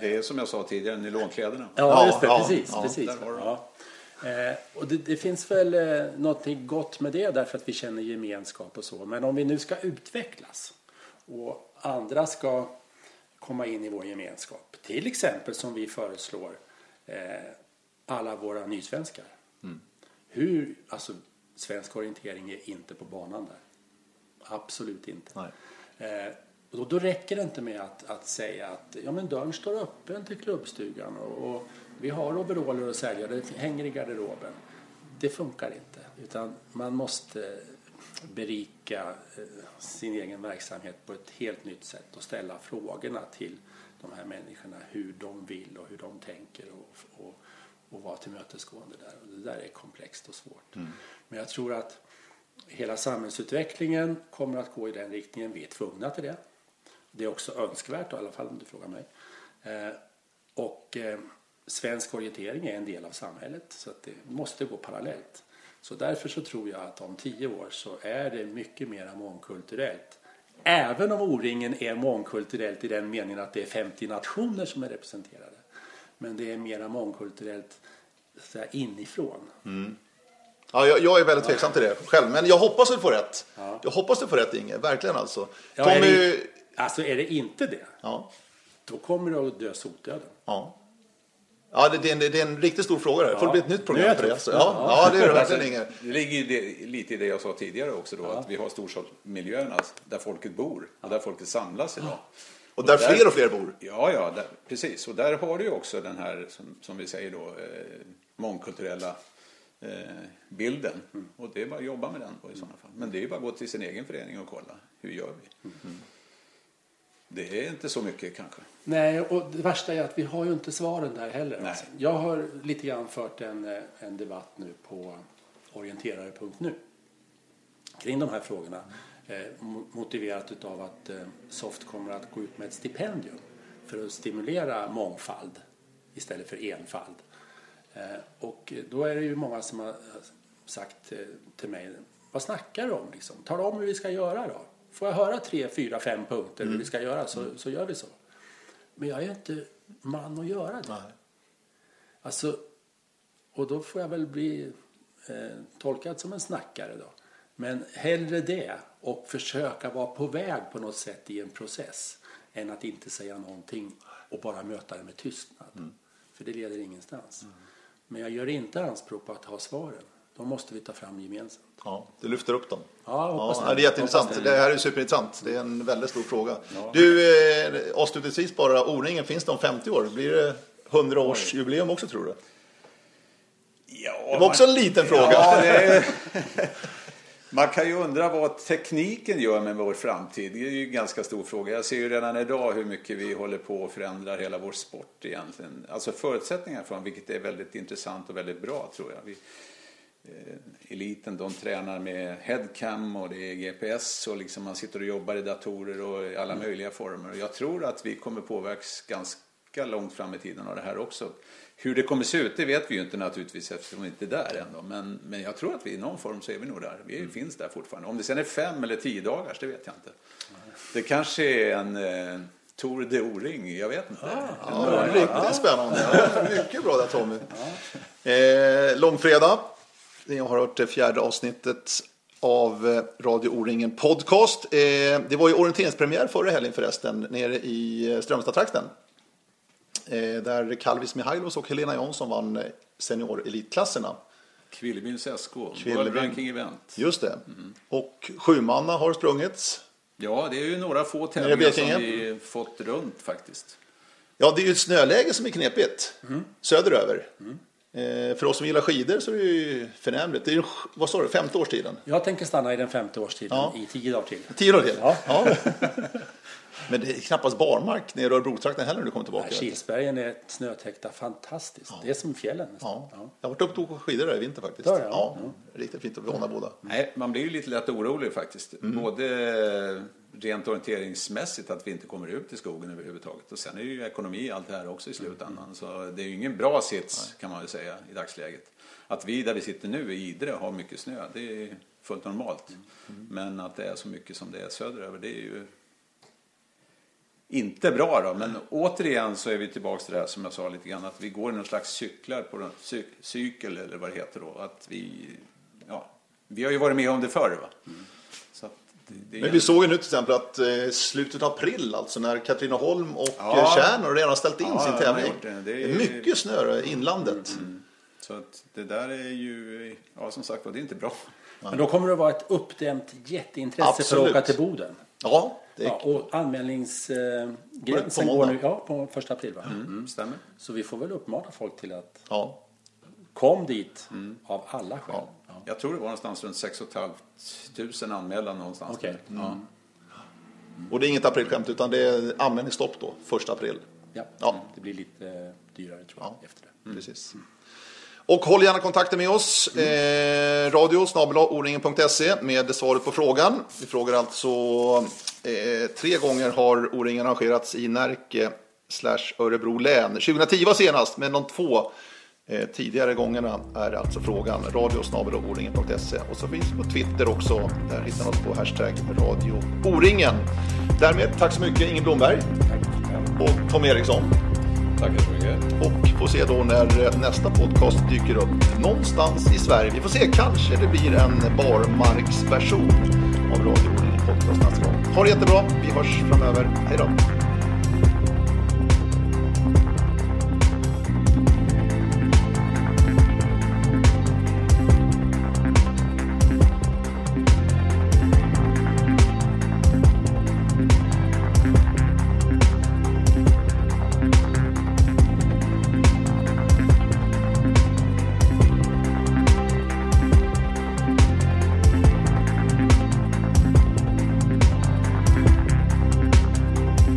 det är som jag sa tidigare, nylonkläderna. Ja, just det. Ja, precis. Ja, precis. Ja. Eh, och det, det, finns väl eh, något gott med det därför att vi känner gemenskap och så. Men om vi nu ska utvecklas och andra ska komma in i vår gemenskap. Till exempel som vi föreslår eh, alla våra nysvenskar. Mm. Hur, alltså svensk orientering är inte på banan där. Absolut inte. Eh, och då, då, räcker det inte med att, att säga att ja, men dörren står öppen till klubbstugan och, och vi har overaller att sälja, det hänger i garderoben. Det funkar inte, utan man måste berika eh, sin egen verksamhet på ett helt nytt sätt och ställa frågorna till de här människorna hur de vill och hur de tänker och, och, och vara tillmötesgående där. Och det där är komplext och svårt. Mm. Men jag tror att hela samhällsutvecklingen kommer att gå i den riktningen. Vi är tvungna till det. Det är också önskvärt, i alla fall om du frågar mig. Eh, och eh, svensk orientering är en del av samhället så att det måste gå parallellt. Så därför så tror jag att om tio år så är det mycket mer mångkulturellt. Även om O-ringen är mångkulturellt i den meningen att det är 50 nationer som är representerade. Men det är mera mångkulturellt så här, inifrån. Mm. Ja, jag, jag, är väldigt tveksam till det själv, men jag hoppas att du får rätt. Ja. Jag hoppas du får rätt Inge, verkligen alltså. Ja, Tommy, Alltså är det inte det, ja. då kommer du att dö sotdöden. Ja. Ja, det, det, är en, det är en riktigt stor fråga. Det får ja. bli ett nytt program för det. Alltså. Ja, ja. det är det verkligen inget. Det ligger det, lite i det jag sa tidigare också då, att vi har storstadsmiljöerna där folket bor och där folket samlas idag. Och, och där, där, fler och fler bor. Ja, ja, där, precis. Och där har du ju också den här, som, som vi säger då, eh, mångkulturella eh, bilden. Mm. Och det är bara att jobba med den då i sådana fall. Men det är ju bara att gå till sin egen förening och kolla, hur gör vi? Mm. Det är inte så mycket kanske. Nej, och det värsta är att vi har ju inte svaren där heller. Alltså. Jag har lite grann fört en, eh, en debatt nu på orienterare.nu. kring de här frågorna eh, motiverat av att eh, Soft kommer att gå ut med ett stipendium för att stimulera mångfald istället för enfald. Eh, och då är det ju många som har sagt till mig, vad snackar du om? Liksom? Tala om hur vi ska göra då. Får jag höra tre, fyra, fem punkter mm. hur vi ska göra så, så gör vi så. Men jag är inte man att göra det. Nej. Alltså, och då får jag väl bli eh, tolkad som en snackare då. Men hellre det och försöka vara på väg på något sätt i en process än att inte säga någonting och bara möta det med tystnad. Mm. För det leder ingenstans. Mm. Men jag gör inte anspråk på att ha svaren. De måste vi ta fram gemensamt. Ja, du lyfter upp dem. Ja, ja, det. är jätteintressant. Det. det här är superintressant. Det är en väldigt stor fråga. Ja. Du, eh, avslutningsvis bara, O-ringen finns det om 50 år? Blir det 100-årsjubileum också tror du? Ja, det var också en liten fråga. Ja, är... Man kan ju undra vad tekniken gör med vår framtid. Det är ju en ganska stor fråga. Jag ser ju redan idag hur mycket vi håller på att förändra hela vår sport egentligen. Alltså förutsättningar för vilket är väldigt intressant och väldigt bra tror jag. Vi, eliten de tränar med headcam och det är GPS och liksom man sitter och jobbar i datorer och i alla möjliga former. Jag tror att vi kommer påverkas ganska långt fram i tiden av det här också. Hur det kommer se ut, det vet vi ju inte naturligtvis eftersom vi inte är där ändå. Men, men jag tror att vi i någon form så är vi nog där. Vi mm. finns där fortfarande. Om det sen är fem eller tio dagars, det vet jag inte. Det kanske är en eh, Tor de O-ring, jag vet inte. Ah, ja, riktigt ja. spännande. Ja, mycket bra där Tommy. Ja. Eh, långfredag. Ni har hört det fjärde avsnittet av eh, Radio O-ringen Podcast. Eh, det var ju orienteringspremiär förra helgen förresten, nere i eh, Strömstadtrakten. Eh, där Kalvis Mihailos och Helena Jansson vann senior-elitklasserna. Kvillebyns SK, World Ranking Event. Just det. Mm. Och sjumanna har sprungits. Ja, det är ju några få tävlingar som vi fått runt faktiskt. Ja, det är ju ett snöläge som är knepigt mm. söderöver. Mm. Eh, för oss som gillar skidor så är det ju förnämligt. Det är, vad står det, femte årstiden? Jag tänker stanna i den femte årstiden ja. i tio dagar till. Tio dagar till? Ja. ja. Men det är knappast barmark nere i Örebrotrakten heller när du kommer tillbaka. Nej, Kilsbergen är snötäckta fantastiskt. Ja. Det är som fjällen Ja. ja. Jag har varit uppe och åkt skidor där i vinter faktiskt. Ja. ja. Riktigt fint att hålla båda. Nej, man blir ju lite lätt orolig faktiskt. Mm. Både rent orienteringsmässigt att vi inte kommer ut i skogen överhuvudtaget. Och sen är det ju ekonomi allt det här också i slutändan. Mm. Så det är ju ingen bra sits Nej. kan man väl säga i dagsläget. Att vi där vi sitter nu i Idre har mycket snö, det är fullt normalt. Mm. Mm. Men att det är så mycket som det är söderöver, det är ju inte bra då, men återigen så är vi tillbaka till det här som jag sa lite grann att vi går i någon slags cyklar på cyk cykel eller vad det heter då. Att vi, ja, vi har ju varit med om det förr va. Mm. Det, det men vi såg ju nu till exempel att eh, slutet av april, alltså när Katrineholm och ja. Eh, Tjärnor redan ställt in ja, sin tävling. Det. Det är mycket snö i inlandet. Mm. Så att det där är ju, ja som sagt var, det är inte bra. Men då kommer det att vara ett uppdämt jätteintresse Absolut. för att åka till Boden. Ja, det ja, och anmälningsgränsen går nu ja, på första april. Va? Mm, mm, stämmer. Så vi får väl uppmana folk till att ja. kom dit mm. av alla skäl. Ja. Ja. Jag tror det var någonstans runt 6 500 anmälda någonstans. Okay. Ja. Och det är inget aprilskämt utan det är anmälningsstopp då, första april. Ja, ja. det blir lite dyrare tror jag efter det. Mm. Precis. Och håll gärna kontakten med oss. Mm. Eh, radio oringen.se med svaret på frågan. Vi frågar alltså eh, tre gånger har O-ringen arrangerats i Närke slash Örebro län. 2010 var senast, men de två eh, tidigare gångerna är alltså frågan. Radio oringen.se och så finns vi på Twitter också. Där hittar man oss på hashtag radio O-ringen. Därmed tack så mycket Ingen Blomberg och Tom Eriksson. Tackar så mycket. Och får se då när eh, nästa podcast dyker upp någonstans i Sverige. Vi får se, kanske det blir en barmarksversion av Radio Podcast nästa gång. Ha det jättebra. Vi hörs framöver. Hej då.